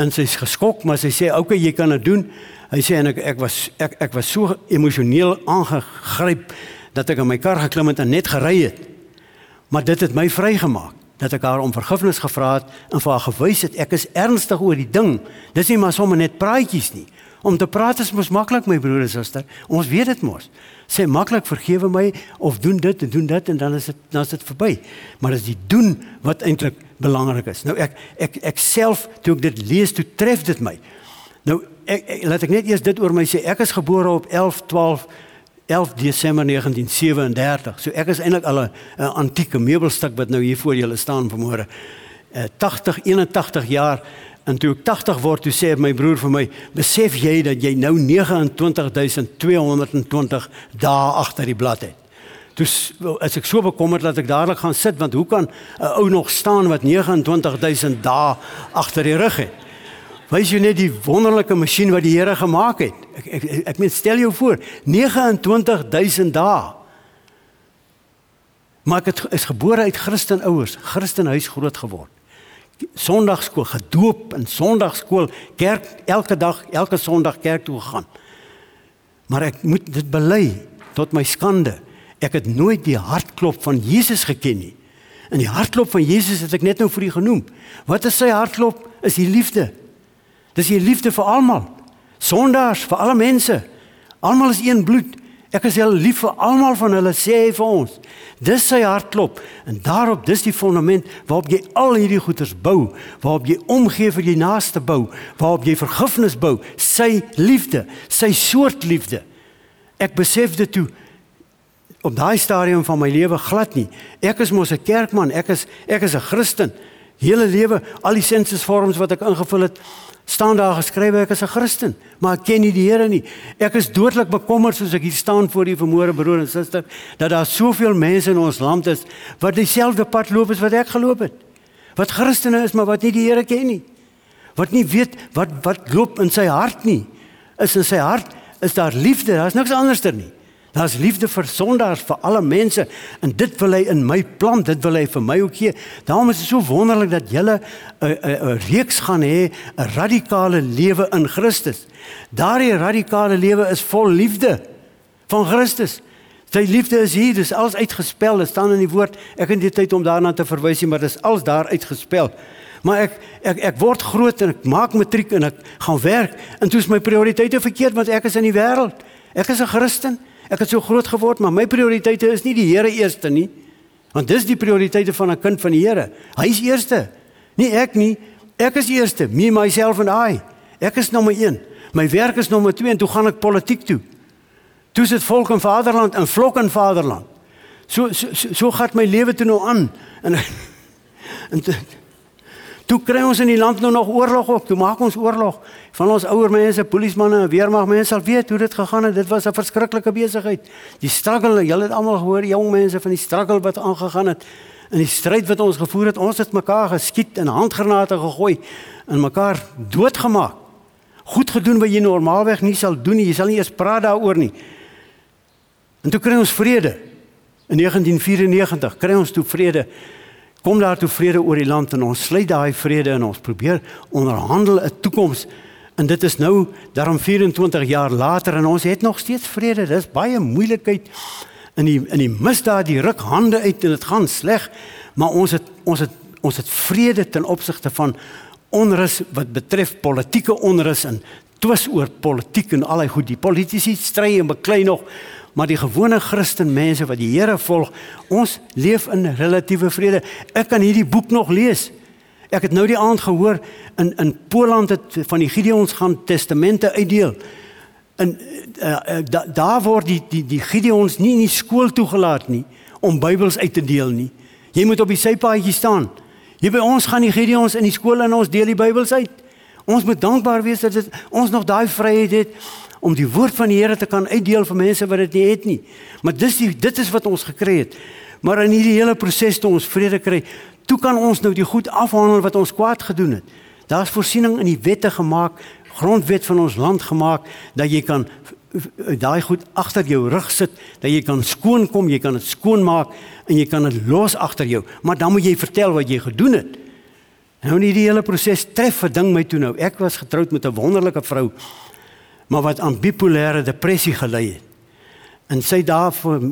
En sy's geskok, maar sy sê okay, jy kan dit doen. Hy sê en ek ek was ek ek was so emosioneel aangegryp dat ek in my kar geklim het en net gery het. Maar dit het my vrygemaak dat ek haar om vergifnis gevra het en vir haar gewys het ek is ernstig oor die ding. Dis nie maar sommer net praatjies nie. Om te praat is mos maklik my broer en suster. Ons weet dit mos. Sê maklik vergewe my of doen dit en doen dit en dan is dit dan is dit verby. Maar as jy doen wat eintlik belangrik is. Nou ek ek ek self toe ek dit lees toe tref dit my. Nou ek, ek laat ek net eers dit oor my sê. Ek is gebore op 11 12 11 Desember 1937. So ek is eintlik al 'n antieke meubelstuk wat nou hier voor julle staan vanmôre. Uh, 80 81 jaar En toe ek 80 word, toe sê my broer vir my, "Besef jy dat jy nou 29220 dae agter die blad het?" Toe as ek so bekommerd dat ek dadelik gaan sit, want hoe kan 'n ou nog staan wat 29000 dae agter die rug het? Wys jy net die wonderlike masjien wat die Here gemaak het? Ek ek ek, ek meen stel jou voor, 29000 dae. Maar ek het is gebore uit Christen ouers, Christen huis groot geword. Sondagskool gedoop in Sondagskool kerk elke dag elke Sondag kerk toe gegaan. Maar ek moet dit bely tot my skande. Ek het nooit die hartklop van Jesus geken nie. En die hartklop van Jesus het ek net nou vir u genoem. Wat is sy hartklop? Is die liefde. Dis die liefde vir almal. Sondaars vir alle mense. Almal is een bloed. Ek is heel lief vir almal van hulle sê hy vir ons. Dis sy hartklop en daarop dis die fondament waarop jy al hierdie goeders bou, waarop jy omgee vir jou naaste bou, waarop jy vergifnis bou, sy liefde, sy soort liefde. Ek besef dit toe op daai stadium van my lewe glad nie. Ek is mos 'n kerkman, ek is ek is 'n Christen. Hele lewe al die sensusvorms wat ek ingevul het, staan daar geskrywe ek is 'n Christen, maar ek ken nie die Here nie. Ek is doodlik bekommerd soos ek hier staan voor die vermoere broer en suster dat daar soveel mense in ons land is wat dieselfde pad loop as wat ek geloop het. Wat Christene is, maar wat nie die Here ken nie. Wat nie weet wat wat loop in sy hart nie. Is in sy hart is daar liefde, daar's niks anderster nie. Daar's liefde vir sondaars, vir alle mense en dit wil hy in my plant, dit wil hy vir my ook gee. Daarom is dit so wonderlik dat jy 'n 'n 'n reeks gaan hê, 'n radikale lewe in Christus. Daardie radikale lewe is vol liefde van Christus. Sy liefde is hier, dis alles uitgespel, dit staan in die woord. Ek het nie tyd om daarna te verwys nie, maar dis alles daar uitgespel. Maar ek ek ek word groot en ek maak matriek en ek gaan werk en toe is my prioriteite verkeerd want ek is in die wêreld. Ek is 'n Christen. Ek het so groot geword, maar my prioriteite is nie die Here eerste nie. Want dis die prioriteite van 'n kind van die Here. Hy is eerste. Nie ek nie. Ek is eerste, me myself and I. Ek is nommer 1. My werk is nommer 2 en toe gaan ek politiek toe. Toe sit volk en vaderland en vlok en vaderland. So so so, so gaan my lewe toe nou aan. En en Toe kry ons in die land nou nog oorlog ook. Toe maak ons oorlog. Van ons ouer mense, polismanne en weermagmense sal weet hoe dit gegaan het. Dit was 'n verskriklike besigheid. Die struggle, julle het almal gehoor, jong mense van die struggle wat aangegaan het in die stryd wat ons gevoer het. Ons het mekaar geskiet en handgranate gegooi en mekaar doodgemaak. Goed gedoen wat jy normaalweg nie sal doen nie. Jy sal nie eers praat daaroor nie. En toe kry ons vrede. In 1994 kry ons toe vrede kom daar toe vrede oor die land en ons sluit daai vrede en ons probeer onderhandel 'n toekoms en dit is nou daarom 24 jaar later en ons het nog steeds vrede. Dis baie moeilikheid in die in die misdaad, die ruk hande uit en dit gaan sleg, maar ons het ons het ons het vrede ten opsigte van onrus wat betref politieke onrus en twis oor politiek en al daai goed. Die politici stry en beklei nog, maar die gewone Christen mense wat die Here volg, ons leef in relatiewe vrede. Ek kan hierdie boek nog lees. Ek het nou die aand gehoor in in Poland het van die Gideons gaan testamente uitdeel. En uh, uh, da, daar word die die die Gideons nie in die skool toegelaat nie om Bybels uit te deel nie. Jy moet op die sypaadjie staan. Hier by ons gaan die Gideons in die skool en ons deel die Bybels uit. Ons moet dankbaar wees dat dit, ons nog daai vryheid het om die woord van die Here te kan uitdeel vir mense wat dit nie het nie. Maar dis die dit is wat ons gekry het. Maar in hierdie hele proses toe ons vrede kry, toe kan ons nou die goed afhandel wat ons kwaad gedoen het. Daar's voorsiening in die wette gemaak, grondwet van ons land gemaak dat jy kan daai goed agter jou rug sit, dat jy kan skoon kom, jy kan dit skoon maak en jy kan dit los agter jou. Maar dan moet jy vertel wat jy gedoen het. Nou nie die hele proses tref 'n ding my toe nou. Ek was getroud met 'n wonderlike vrou maar wat aan bipolêre depressie gelei het. En sy daarvoor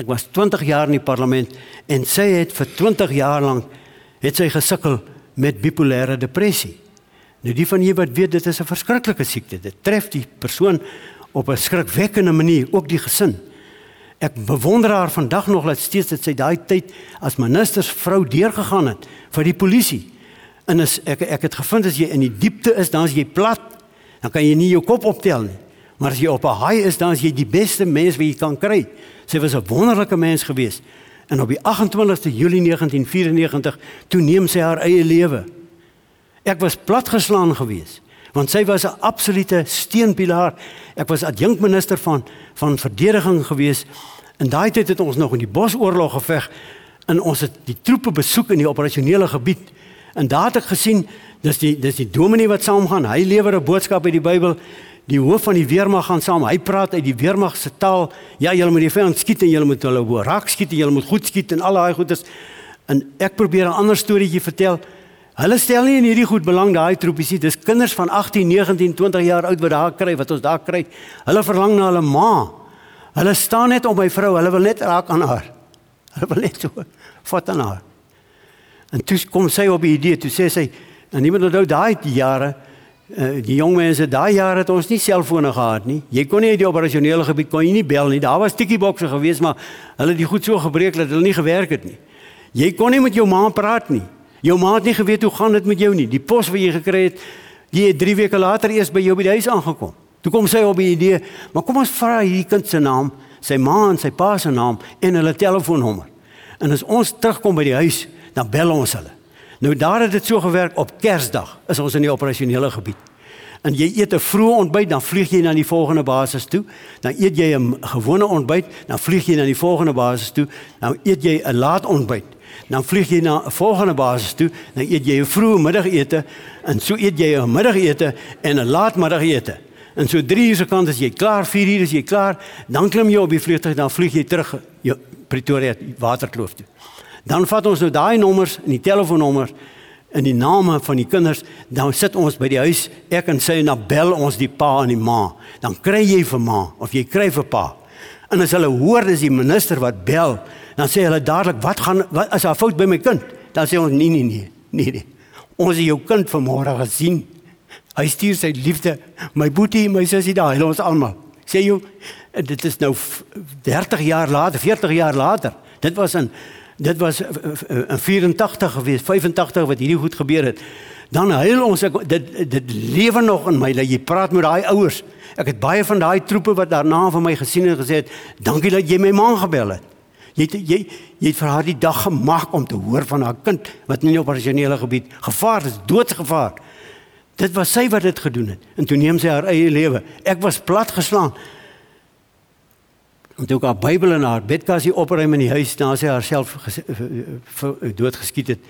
ek was 20 jaar in die parlement en sy het vir 20 jaar lank het sy gesukkel met bipolêre depressie. Nou die van julle wat weet dit is 'n verskriklike siekte. Dit tref die persoon op 'n skrikwekkende manier, ook die gesin. Ek bewonder haar vandag nog dat steeds dit sy daai tyd as ministers vrou deurgegaan het vir die polisie. En as ek ek het gevind as jy in die diepte is, dan is jy plat dan kan jy nie jou kop optel nie. Maar as jy op 'n high is, dan is jy die beste mens wat jy kan kry. Sy was 'n wonderlike mens gewees. En op die 28ste Julie 1994 toe neem sy haar eie lewe. Ek was platgeslaan gewees want sy was 'n absolute steunpilaar. Ek was adjunkminister van van verdediging gewees. In daai tyd het ons nog in die Bosoorlog geveg en ons het die troepe besoek in die operasionele gebied. En daar het ek gesien Dis die dis die dominee wat saamgaan. Hy lewer 'n boodskap uit die Bybel. Die hoof van die weermag gaan saam. Hy praat uit die weermag se taal. Ja, julle moet die vyand skiet en julle moet hulle bo raak skiet en julle moet goed skiet en al daai goedes. En ek probeer 'n ander storieetjie vertel. Hulle stel nie in hierdie goed belang daai troepies nie. Dis kinders van 18, 19, 20 jaar oud wat daar kry wat ons daar kry. Hulle verlang na hulle ma. Hulle staan net op my vrou. Hulle wil net raak aan haar. Hulle wil net so vat aan haar. En toe kom sy op die idee, toe sê sy, En niemand onthou daai jare uh, die jong mense daai jare het ons nie selfone gehad nie. Jy kon nie uit die operasionele gebied kon jy nie bel nie. Daar was tikkiebokse gewees maar hulle het die goed so gebreek dat hulle nie gewerk het nie. Jy kon nie met jou ma praat nie. Jou ma het nie geweet hoe gaan dit met jou nie. Die pos wat jy gekry het, jy het 3 weke later eers by jou by die huis aangekom. Toe kom sy op die idee, maar kom ons vra hierdie kind se naam, sy ma en sy pa se naam en hulle telefoonnommer. En as ons terugkom by die huis, dan bel ons hulle. Nou daar het dit so gewerk op Kersdag is ons in die operasionele gebied. En jy eet 'n vroeë ontbyt, dan vlieg jy na die volgende basis toe. Dan eet jy 'n gewone ontbyt, dan vlieg jy na die volgende basis toe. Dan eet jy 'n laat ontbyt. Dan vlieg jy na 'n volgende basis toe, dan eet jy 'n vroeë middagete en so eet jy 'n middagete en 'n laatmiddagete. En so 3 uur se kant as jy klaar, 4 uur is jy klaar, dan klim jy op die vliegtuig dan vlieg jy terug jou Pretoria Waterkloof toe. Dan vat ons nou daai nommers en die telefoonnommers en die name van die kinders, dan sit ons by die huis, ek en sy en dan bel ons die pa en die ma. Dan kry jy vir ma of jy kry vir pa. En as hulle hoor dis die minister wat bel, dan sê hulle dadelik, "Wat gaan wat is daar fout by my kind?" Dan sê ons, "Nee, nee, nee, nee, nee. Ons het jou kind vanmôre gesien. Hy stuur sy liefde, my boetie, my sussie daar, hulle ons almal." Sê jy, dit is nou 30 jaar later, 40 jaar later. Dit was in dit was in 84 gewees, 85 wat hierdie goed gebeur het. Dan huil ons ek, dit dit lewe nog in my dat jy praat met daai ouers. Ek het baie van daai troepe wat daarna van my gesien en gesê het, "Dankie dat jy my man gebel het." Jy het, jy jy het vir haar die dag gemaak om te hoor van haar kind wat in die operasionele gebied gevaar is, doodsgevaar. Dit was sy wat dit gedoen het. En toe neem sy haar eie lewe. Ek was platgeslaan. En toe haar Bybel in haar bedkassie opruim in die huis na sy haarself doodgeskiet het,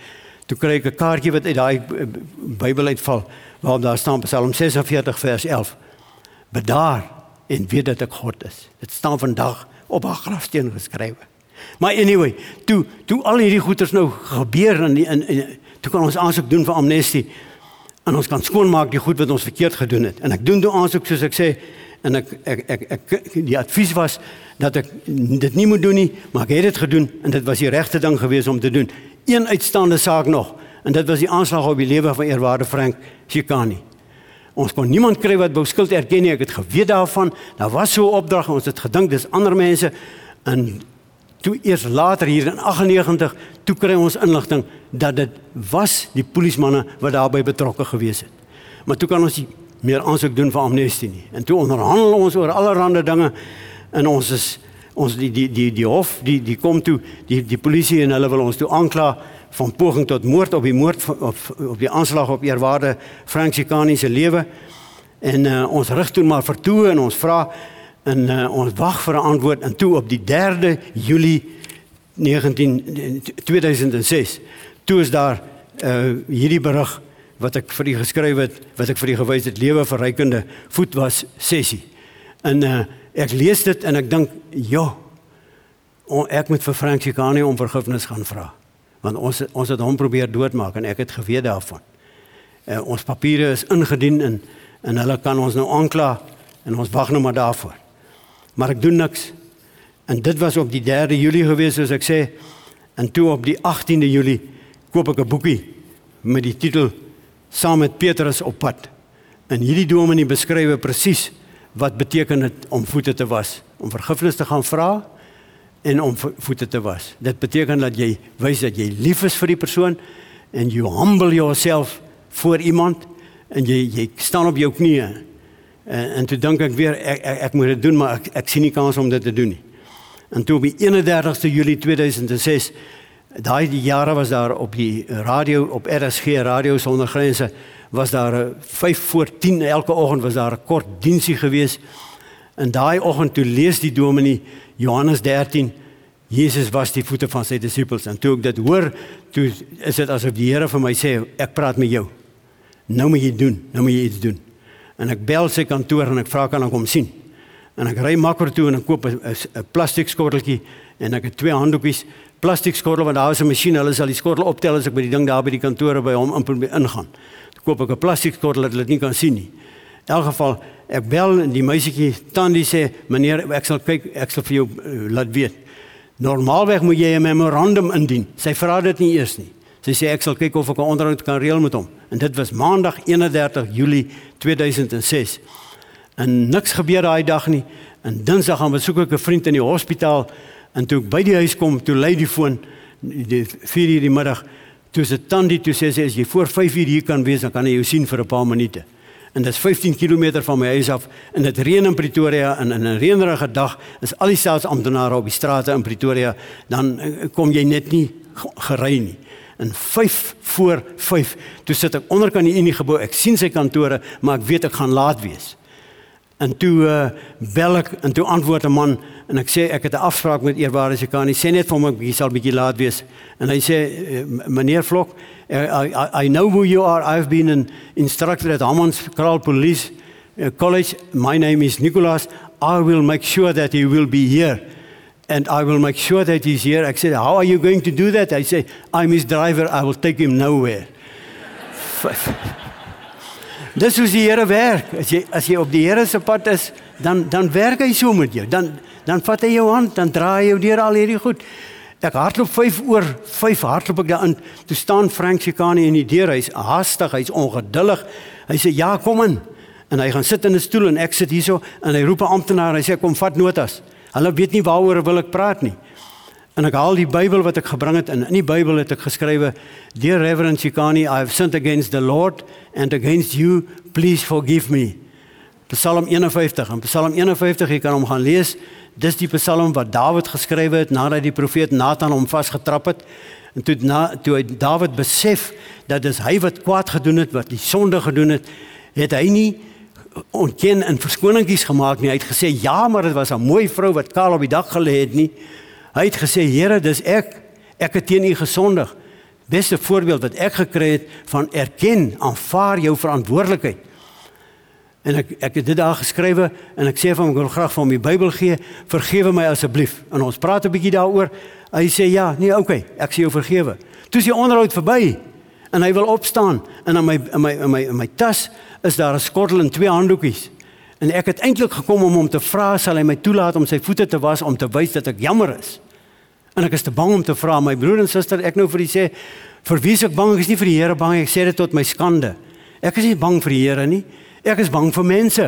toe kry ek 'n kaartjie wat uit daai Bybel uitval waarop daar staan Psalm 46 vers 11. Bedaar en weet dat ek God is. Dit staan vandag op haar grafsteen geskrywe. Maar anyway, toe toe al hierdie goeters nou gebeur in die, in, in toe kan ons aansoek doen vir amnestie en ons kan skoonmaak die goed wat ons verkeerd gedoen het. En ek doen toe aansoek soos ek sê en ek ek ek, ek, ek die advies was dat ek dit nie moet doen nie, maar ek het dit gedoen en dit was die regte ding geweest om te doen. Een uitstaande saak nog en dit was die aanslag op die lewe van eerwaarde Frank Chikani. Ons kon niemand kry wat wou skuld erken nie. Ek het geweet daarvan. Daar was so 'n opdrag. Ons het gedink dis ander mense en toe eers later hier in 98 toe kry ons inligting dat dit was die polismanne wat daarbey betrokke gewees het. Maar toe kan ons nie meer aansoek doen vir amnestie nie. En toe onderhandel ons oor allerlei dinge en ons is ons die die die die hof die die kom toe die die polisie en hulle wil ons toe aankla van poging tot moord op die moord op op die aanslag op eerwaarde Frank Chikani se lewe. En uh, ons rig toe maar vir toe en ons vra en uh, ons wag vir 'n antwoord en toe op die 3de Julie 19 2006 toe is daar uh, hierdie berig wat ek vir u geskryf het wat ek vir u gewys het lewe verrykende voet was sessie. En uh, ek lees dit en ek dink, "Ja, ek moet vir Frank Chikani om vergifnis gaan vra." Want ons ons het hom probeer doodmaak en ek het geweet daarvan. Uh, ons papiere is ingedien en en hulle kan ons nou aankla en ons wag nou maar daarvoor. Maar ek doen niks. En dit was op die 3de Julie gewees soos ek sê. En toe op die 18de Julie koop ek 'n boekie met die titel Saam met Petrus op pad. En hierdie dominee beskryf presies wat beteken dit om voete te was? Om vergifnis te gaan vra en om voete te was. Dit beteken dat jy wys dat jy lief is vir die persoon en you humble yourself voor iemand en jy jy staan op jou knieë. En, en toe dink ek weer ek, ek ek moet dit doen maar ek ek sien nie kans om dit te doen nie. En toe op die 31ste Julie 2006 daai jare was daar op die radio op RSG radio sonder grense was daar 5 voor 10 elke oggend was daar 'n kort diensie gewees. En daai oggend toe lees die dominee Johannes 13 Jesus was die voete van sy disippels en toe ek dit hoor, toe is dit asof die Here vir my sê ek praat met jou. Nou moet jy doen, nou moet jy iets doen. En ek bel sy kantoor en ek vra kan ek hom sien. En ek ry makro toe en ek koop 'n plastiek skotteltjie en ek het twee handdoekies, plastiek skottel want daar is 'n masjien, hulle sal die skottel optel as ek by die ding daar by die kantore by hom ingaan koop ek 'n plastiek skottel dat hulle dit nie kan sien nie. In elk geval, ek bel die meisietjie Tandi sê, "Meneer, ek sal kyk, ek sal vir jou uh, laat weet. Normaalweg moet jy 'n memorandum indien." Sy vra dit nie eers nie. Sy sê ek sal kyk of ek 'n onderhoud kan reël met hom. En dit was Maandag 31 Julie 2006. En niks gebeur daai dag nie. En Dinsdag gaan besoek ek 'n vriend in die hospitaal en toe ek by die huis kom, toe lei die foon die 4:00 die middag Toe se Tandi toe sê sy as jy voor 5 uur hier kan wees, dan kan hy jou sien vir 'n paar minute. En dit is 15 km van my huis af en dit reën in Pretoria en in 'n reënerige dag is al die staatsamptenare op die strate in Pretoria, dan eh, kom jy net nie gery nie. En 5 voor 5, toe sit ek onderkant die Unie gebou. Ek sien sy kantore, maar ek weet ek gaan laat wees. En toe uh, bel ek en toe antwoord 'n man en ek sê ek het 'n afspraak met eerwaarde se kan nie sê net vir hom ek sal bietjie laat wees. En hy sê eh, meneer Vlok, I, I, I know who you are. I've been an instructor at Hammonds Kraal Police college. My name is Nicholas. I will make sure that he will be here. And I will make sure that he's here. I said, How are you going to do that? I say, I'm his driver. I will take him nowhere. Dis hoe die Here werk. As jy as jy op die Here se pad is, dan dan werk hy so met jou. Dan dan vat hy jou hand, dan draai hy jou deur al hierdie goed. Ek hardloop 5 oor 5 hardloop ek daarin. Toe staan Frank Chikani in die deur. Hy's haastig, hy's ongeduldig. Hy sê ja, kom in. En hy gaan sit in 'n stoel en ek sit hierso en hy roep 'n amptenaar. Hy sê kom vat notas. Hulle weet nie waaroor wil ek praat nie. En ek haal die Bybel wat ek gebring het en in die Bybel het ek geskrywe: "Dear Reverend Chikani, I have sinned against the Lord and against you. Please forgive me." Psalm 51. En Psalm 51, jy kan hom gaan lees. Dis die Psalm wat Dawid geskrywe het nadat die profeet Nathan hom vasgetrap het. En toe na toe hy Dawid besef dat dis hy wat kwaad gedoen het, wat die sonde gedoen het, het hy nie ontken en verskoningies gemaak nie. Hy het gesê ja, maar dit was 'n mooi vrou wat kaal op die dak gelê het nie. Hy het gesê Here, dis ek. Ek het teen U gesondig. Beste voorbeeld wat ek gekry het van erken, aanvaar jou verantwoordelikheid. En ek ek het dit daar geskrywe en ek sê vir hom ek wil graag van my Bybel gee. Vergewe my asseblief. En ons praat 'n bietjie daaroor. Hy sê ja, nee, okay, ek sê jou vergewe. Toe is die onderhoud verby en hy wil opstaan en in my in my in my in my tas is daar 'n skottel en twee handdoekies. En ek het eintlik gekom om hom te vra sal hy my toelaat om sy voete te was om te wys dat ek jammer is. En ek is te bang om te vra my broer en suster ek nou vir die sê vir wie ek bang ek is nie vir die Here bang ek sê dit tot my skande. Ek is nie bang vir die Here nie. Ek is bang vir mense.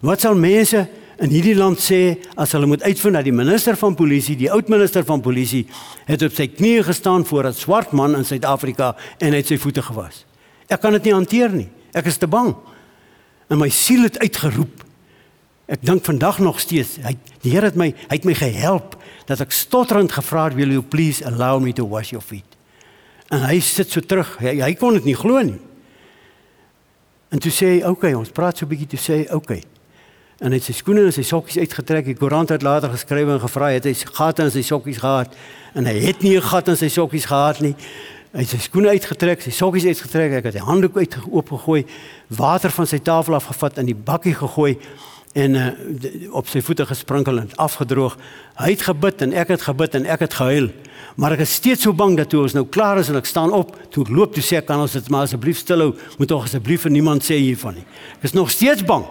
Wat sal mense in hierdie land sê as hulle moet uitvind dat die minister van polisie, die oud minister van polisie, het op sy knieë gestaan voor 'n swart man in Suid-Afrika en het sy voete gewas. Ek kan dit nie hanteer nie. Ek is te bang. En my siel het uitgeroep. Ek dink vandag nog steeds, hy die Here het my hy het my gehelp dat ek stotterend gevra het, "Will you please allow me to wash your feet?" En hy sit so terug. Hy, hy kon dit nie glo nie. En toe sê hy, "Oké, okay, ons praat so 'n bietjie toe sê hy, "Oké." Okay en hy het sy skoene en sy sokkies uitgetrek. Die koerant het later geskryf en gevra het hy gate in sy sokkies gehad en hy het nie 'n gat in sy sokkies gehad nie. Hy het sy skoene uitgetrek, sy sokkies uitgetrek, ek het die handdoek uit oopgegooi, water van sy tafel afgevat in die bakkie gegooi en uh, op sy voete gesprinkel en afgedroog. Hy het gebid en ek het gebid en ek het gehuil. Maar ek is steeds so bang dat toe ons nou klaar is en ek staan op, toe ek loop toe sê ek kan ons dit maar asseblief stilhou, moet tog asseblief vir niemand sê hiervan nie. Ek is nog steeds bang.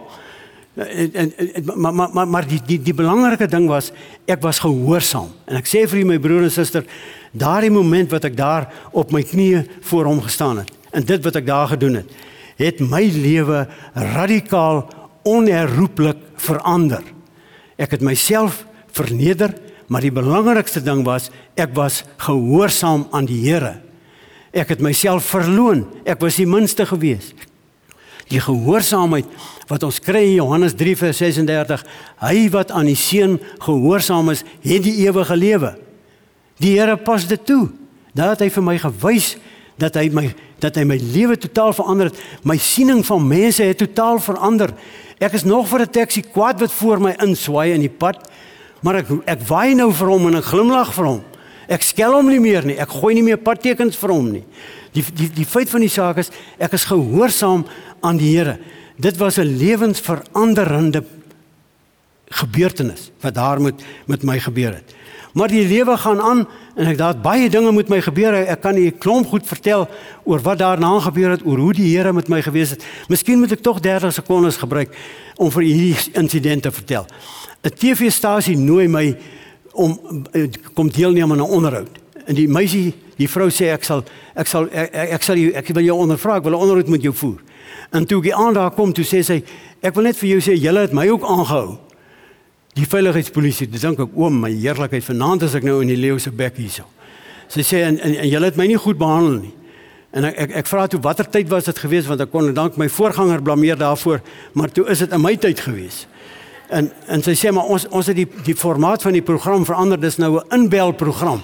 En, en, en maar maar maar maar die die die belangrike ding was ek was gehoorsaam. En ek sê vir my broer en suster, daardie oomblik wat ek daar op my knieë voor hom gestaan het en dit wat ek daar gedoen het, het my lewe radikaal onherroepelik verander. Ek het myself verneder, maar die belangrikste ding was ek was gehoorsaam aan die Here. Ek het myself verloon. Ek was die minste gewees. Die gehoorsaamheid wat ons kry in Johannes 3:36, hy wat aan die seun gehoorsaam is, het die ewige lewe. Die Here pas dit toe. Het hy vir my gewys dat hy my dat hy my lewe totaal verander het. My siening van mense het totaal verander. Ek is nog vir 'n taxi kwaad wat voor my inswaai in die pad, maar ek ek waai nou vir hom en ek glimlag vir hom. Ek skel hom nie meer nie. Ek gooi nie meer padtekens vir hom nie. Die die die feit van die saak is ek is gehoorsaam aan die Here. Dit was 'n lewensveranderende gebeurtenis wat daar met met my gebeur het. Maar die lewe gaan aan en ek daar baie dinge met my gebeur. Ek kan nie 'n klomp goed vertel oor wat daarna gebeur het, oor hoe die Here met my gewees het. Miskien moet ek tog 30 sekondes gebruik om vir hierdie insident te vertel. 'n TV-stasie nooi my om eh, kom deelneem aan 'n onderhoud. En die meisie, die vrou sê ek sal ek sal ek, ek sal jou ek wil jou ondervra, ek wil 'n onderhoud met jou voer. En toe ek aan daar kom, toe sê sy, ek wil net vir jou sê, julle het my ook aangehou. Die veiligheidspolisie, dis dink ek oom, my heerlikheid, vanaand as ek nou in die leeu se bek hierso. Sy sê en, en, en julle het my nie goed behandel nie. En ek ek, ek vra toe watter tyd was dit gewees want ek kon dank my voorganger blameer daarvoor, maar toe is dit in my tyd gewees. En en sy sê maar ons ons het die die formaat van die program verander, dis nou 'n inbelprogram.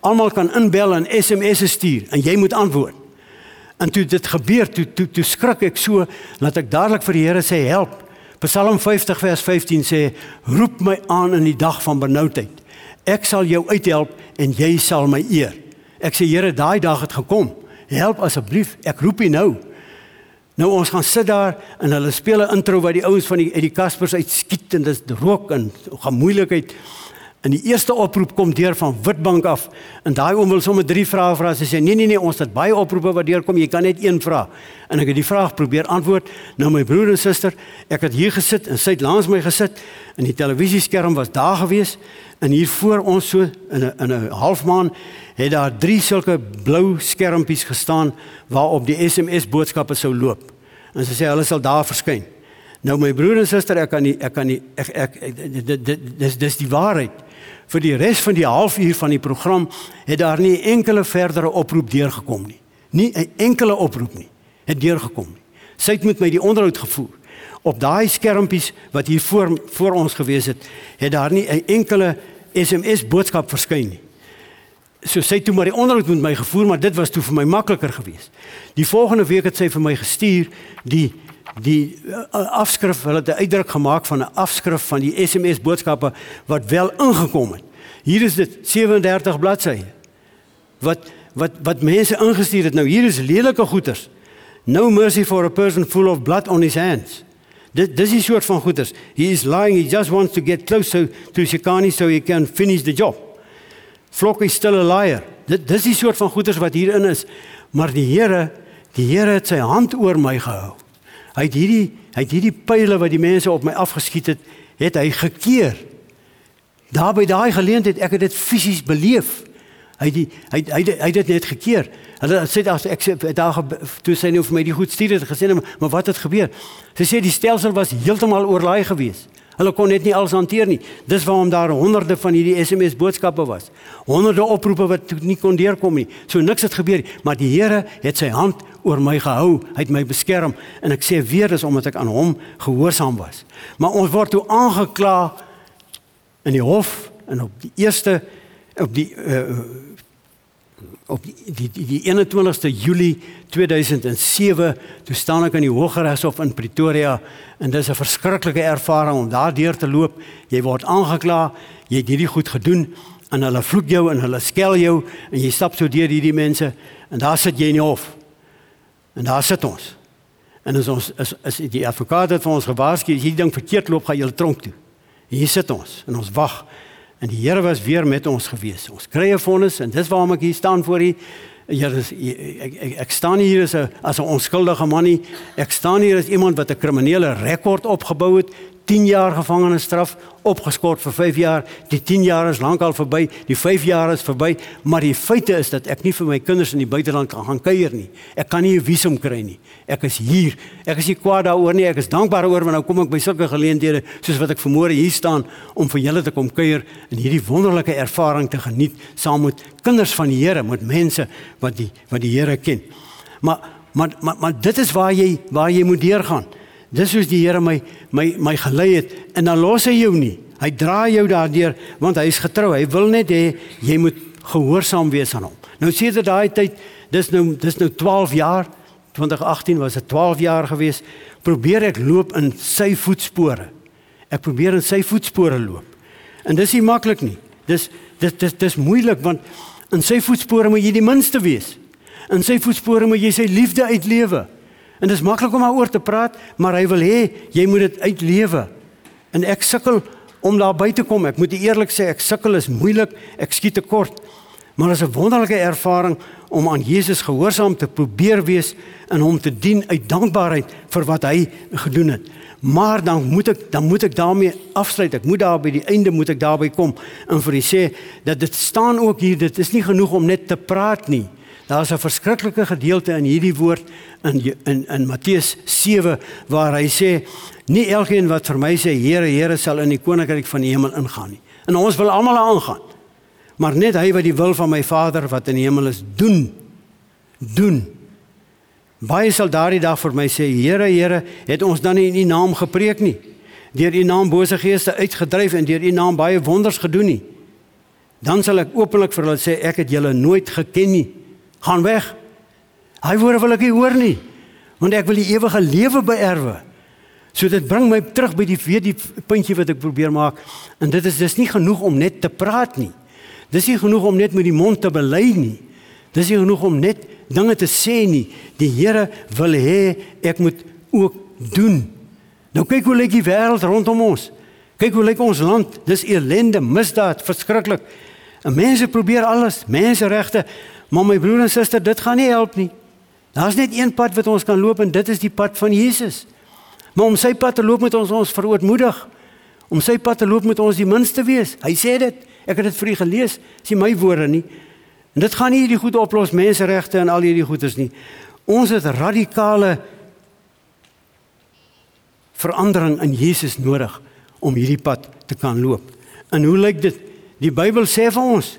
Almal kan inbel en SMS'e stuur en jy moet antwoord. En toe dit gebeur, toe toe toe skrik ek so dat ek dadelik vir die Here sê help. Psalm 50 vers 15 sê roep my aan in die dag van benoudheid. Ek sal jou uithelp en jy sal my eer. Ek sê Here, daai dag het gekom. Help asseblief, ek roep U nou. Nou ons gaan sit daar en hulle speel 'n intro wat die ouens van die uit die Kaspers uitskiet en dis rook en gaan moeilikheid. En die eerste oproep kom deur van Witbank af. En daai oom wil sommer drie vrae vra. Hy sê nee nee nee, ons het baie oproepe wat deurkom. Jy kan net een vra. En ek het die vraag probeer antwoord. Nou my broer en suster, ek het hier gesit en sy het langs my gesit en die televisieskerm was daar gewees en hier voor ons so in 'n in 'n halfmaan het daar drie sulke blou skermpies gestaan waarop die SMS boodskappe sou loop. En sy sê hulle sal daar verskyn. Nou my broer en suster, ek kan nie ek kan nie ek ek, ek dit dis dis die waarheid vir die res van die halfuur van die program het daar nie enkele verdere oproep deurgekom nie. Nie 'n enkele oproep nie het deurgekom nie. Sy het met my die onderhoud gevoer. Op daai skermpies wat hier voor voor ons gewees het, het daar nie 'n enkele SMS boodskap verskyn nie. So sy het toe maar die onderhoud met my gevoer, maar dit was toe vir my makliker geweest. Die volgende week het sy vir my gestuur die die uh, afskrif hulle het 'n uitdruk gemaak van 'n afskrif van die SMS boodskappe wat wel ingekom het. Hier is dit 37 bladsye. Wat wat wat mense ingestuur het. Nou hier is lelike goeters. No mercy for a person full of blood on his hands. Dit dis die soort van goeters. He is lying, he just wants to get close to to Shikani so he can finish the job. Flock is still a liar. Dit dis die soort van goeters wat hierin is. Maar die Here, die Here het sy hand oor my gehou. Hy het hierdie hy het hierdie pile wat die mense op my afgeskiet het, het hy gekeer. Daar by daai geleentheid ek het dit fisies beleef. Hy die, hy hy hy het dit net gekeer. Hulle sê as ek sê daar toe sy nou vir my die goed stuur het gesê maar, maar wat het gebeur? Sy sê die stelsel was heeltemal oorlaai geweest. Hulle kon net nie alles hanteer nie. Dis waarom daar honderde van hierdie SMS boodskappe was. Honderde oproepe wat nie kon deurkom nie. So niks het gebeur nie, maar die Here het sy hand oor my gehou, hy het my beskerm en ek sê weer dis omdat ek aan hom gehoorsaam was. Maar ons word toe aangekla in die hof en op die eerste op die uh, op die die die, die 21ste Julie 2007 toe staan ek aan die Hooggeregshof in Pretoria en dis 'n verskriklike ervaring om daardeur te loop. Jy word aangekla, jy het hierdie goed gedoen en hulle vloek jou en hulle skel jou en jy stap so deur hierdie mense en daar sit jy in die hof. En daar sit ons. En as ons is is die advokaat het vir ons gewaarsku as hierdie ding verkeerd loop, gaan jy tronk toe. Hier sit ons en ons wag. En die Here was weer met ons gewees. Ons kry 'n vonnis en dis waarom ek hier staan voor u. Here is ek, ek ek staan hier as 'n as 'n onskuldige man nie. Ek staan hier as iemand wat 'n kriminele rekord opgebou het, 10 jaar gevangenisstraf opgeskort vir 5 jaar. Die 10 jaar is lankal verby, die 5 jaar is verby, maar die feite is dat ek nie vir my kinders in die buiteland kan gaan kuier nie. Ek kan nie 'n visum kry nie. Ek is hier. Ek is nie kwaad daaroor nie. Ek is dankbaar oor want nou kom ek by sulke geleenthede soos wat ek vanmôre hier staan om vir julle te kom kuier en hierdie wonderlike ervaring te geniet saam met kinders van die Here, met mense wat die wat die Here ken. Maar maar maar, maar dit is waar jy waar jy moet deurgaan. Dis soos die Here my my my gelei het en dan los hy jou nie. Hy dra jou daardeur want hy is getrou. Hy wil net hê jy moet gehoorsaam wees aan hom. Nou sê dit daai tyd, dis nou dis nou 12 jaar. 2018 was dit 12 jaar gewees. Probeer ek loop in sy voetspore. Ek probeer in sy voetspore loop. En dis nie maklik nie. Dis dis dis dis moeilik want in sy voetspore moet jy die minste wees. In sy voetspore moet jy sy liefde uitlewe. En dit is maklik om daaroor te praat, maar hy wil hê jy moet dit uitlewe. En ek sukkel om daar by te kom. Ek moet eerlik sê, ek sukkel is moeilik, ek skiet te kort. Maar dit is 'n wonderlike ervaring om aan Jesus gehoorsaam te probeer wees en hom te dien uit dankbaarheid vir wat hy gedoen het. Maar dan moet ek dan moet ek daarmee afsluit. Ek moet daar by die einde moet ek daarby kom en vir u sê dat dit staan ook hier, dit is nie genoeg om net te praat nie. Daar's 'n verskriklike gedeelte in hierdie woord in in in Matteus 7 waar hy sê nie elkeen wat vir my sê Here Here sal in die koninkryk van die hemel ingaan nie. En ons wil almal aangaan. Maar net hy wat die wil van my Vader wat in die hemel is doen. Doen. Baie sal daardie dag vir my sê Here Here het ons dan nie in u naam gepreek nie. Deur u naam bose geeste uitgedryf en deur u naam baie wonders gedoen nie. Dan sal ek openlik vir hulle sê ek het julle nooit geken nie gaan weg. Hy woorde wil ek nie hoor nie. Want ek wil die ewige lewe beerwe. So dit bring my terug by die weet die puntjie wat ek probeer maak en dit is dis nie genoeg om net te praat nie. Dis nie genoeg om net met die mond te bely nie. Dis nie genoeg om net dinge te sê nie. Die Here wil hê ek moet ook doen. Nou kyk hoe lyk die wêreld rondom ons. Kyk hoe lyk ons land. Dis elende, misdaad, verskriklik. En mense probeer alles, menseregte, maar my broer en suster, dit gaan nie help nie. Daar's net een pad wat ons kan loop en dit is die pad van Jesus. Maar om sy pad te loop moet ons ons verootmoedig. Om sy pad te loop moet ons die minste wees. Hy sê dit. Ek het dit vir u gelees. Dis nie my woorde nie. En dit gaan nie hierdie goed oplos menseregte en al hierdie goeders nie. Ons het radikale verandering in Jesus nodig om hierdie pad te kan loop. En hoe lyk dit? Die Bybel sê vir ons.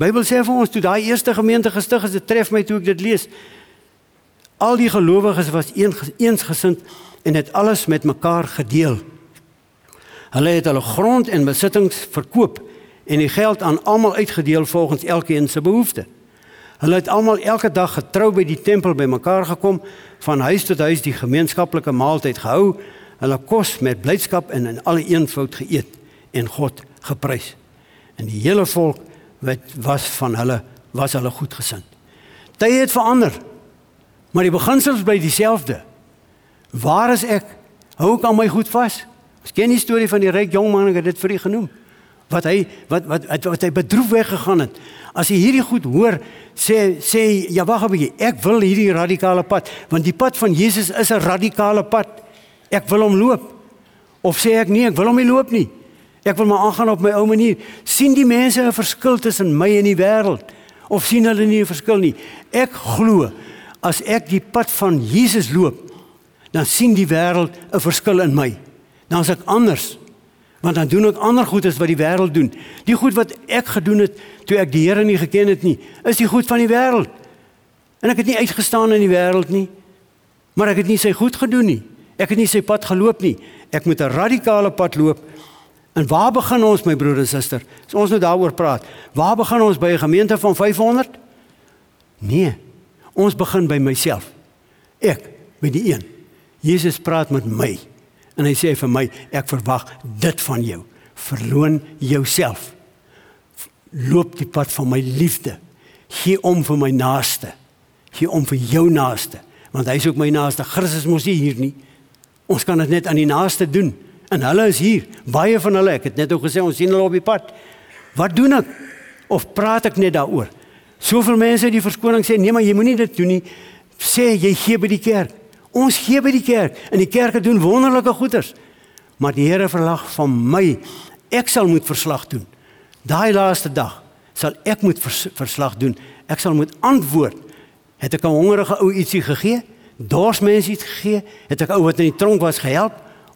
Bybel sê vir ons toe daai eerste gemeente gestig is, dit tref my toe ek dit lees. Al die gelowiges was een eensgesind en het alles met mekaar gedeel. Hulle het hulle grond en besittings verkoop en die geld aan almal uitgedeel volgens elkeen se behoefte. Hulle het almal elke dag getrou by die tempel bymekaar gekom, van huis tot huis die gemeenskaplike maaltyd gehou, hulle kos met blydskap en in alle eenvoud geëet en God geprys. En die hele volk wat was van hulle was hulle goedgesind. Tye het verander. Maar die beginsels bly dieselfde. Waar is ek? Hou ek aan my goed vas? Ek ken die storie van die ryk jong man, ek het dit vir u genoem. Wat hy wat wat wat, wat hy bedroef weggegaan het. As jy hierdie goed hoor, sê sê ja wag 'n bietjie, ek wil hierdie radikale pad, want die pad van Jesus is 'n radikale pad. Ek wil hom loop. Of sê ek nee, ek wil hom nie loop nie. Ek wil maar aangaan op my ou manier. sien die mense 'n verskil tussen my en die wêreld? Of sien hulle nie 'n verskil nie? Ek glo as ek die pad van Jesus loop, dan sien die wêreld 'n verskil in my. Dan is ek anders. Want dan doen ek ander goed as wat die wêreld doen. Die goed wat ek gedoen het toe ek die Here nie geken het nie, is die goed van die wêreld. En ek het nie uitgestaan in die wêreld nie. Maar ek het nie sy goed gedoen nie. Ek het nie sy pad geloop nie. Ek moet 'n radikale pad loop. En waar begin ons my broer en suster? As ons nou daaroor praat, waar begin ons by 'n gemeente van 500? Nee. Ons begin by myself. Ek, by die een. Jesus praat met my. En hy sê vir my, ek verwag dit van jou. Verloon jouself. Loop die pad van my liefde. Gee om vir my naaste. Gee om vir jou naaste, want hy is ook my naaste. Christus mos nie hier nie. Ons kan dit net aan die naaste doen. En hulle is hier. Baie van hulle, ek het net ook gesê ons sien hulle op die pad. Wat doen ek? Of praat ek net daaroor? Soveel mense die verskoning sê nee, maar jy moenie dit doen nie. Sê jy gee by die kerk. Ons gee by die kerk en die kerke doen wonderlike goeders. Maar die Here verlag van my. Ek sal moet verslag doen. Daai laaste dag sal ek moet vers, verslag doen. Ek sal moet antwoord. Het ek 'n hongerige ou ietsie gegee? Dors mense iets gegee? Het ek ou wat in die tronk was gehelp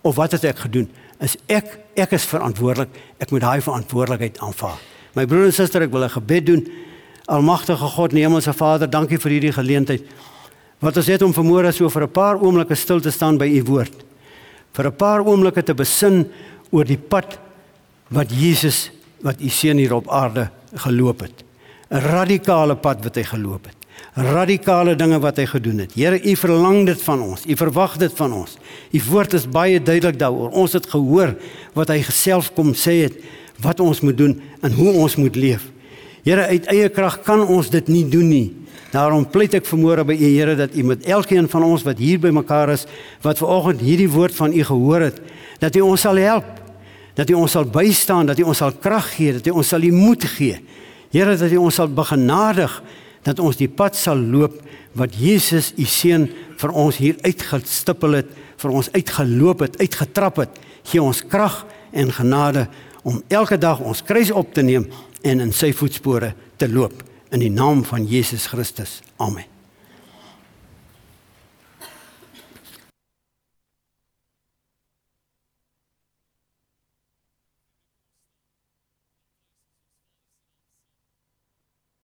of wat het ek gedoen? Is ek ek is verantwoordelik. Ek moet daai verantwoordelikheid aanvaar. My broer en suster, ek wil 'n gebed doen. Almagtige God, Hemelse Vader, dankie vir hierdie geleentheid. Wat ons het om vanmôre so vir 'n paar oomblikke stil te staan by u woord. Vir 'n paar oomblikke te besin oor die pad wat Jesus wat u seun hier op aarde geloop het. 'n Radikale pad wat hy geloop het. Radikale dinge wat hy gedoen het. Here, u verlang dit van ons. U verwag dit van ons. U woord is baie duidelik daaroor. Ons het gehoor wat hy geself kom sê het wat ons moet doen en hoe ons moet leef. Here uit eie krag kan ons dit nie doen nie. Daarom pleit ek vanmôre by U Here dat U met elkeen van ons wat hier bymekaar is, wat vanoggend hierdie woord van U gehoor het, dat U ons sal help, dat U ons sal bystaan, dat U ons sal krag gee, dat U ons sal moed gee. Here dat U ons sal begenadig dat ons die pad sal loop wat Jesus U seun vir ons hier uitgestippel het, vir ons uitgeloop het, uitgetrap het. Gee ons krag en genade om elke dag ons kruis op te neem en in sy voetspore te loop in die naam van Jesus Christus. Amen.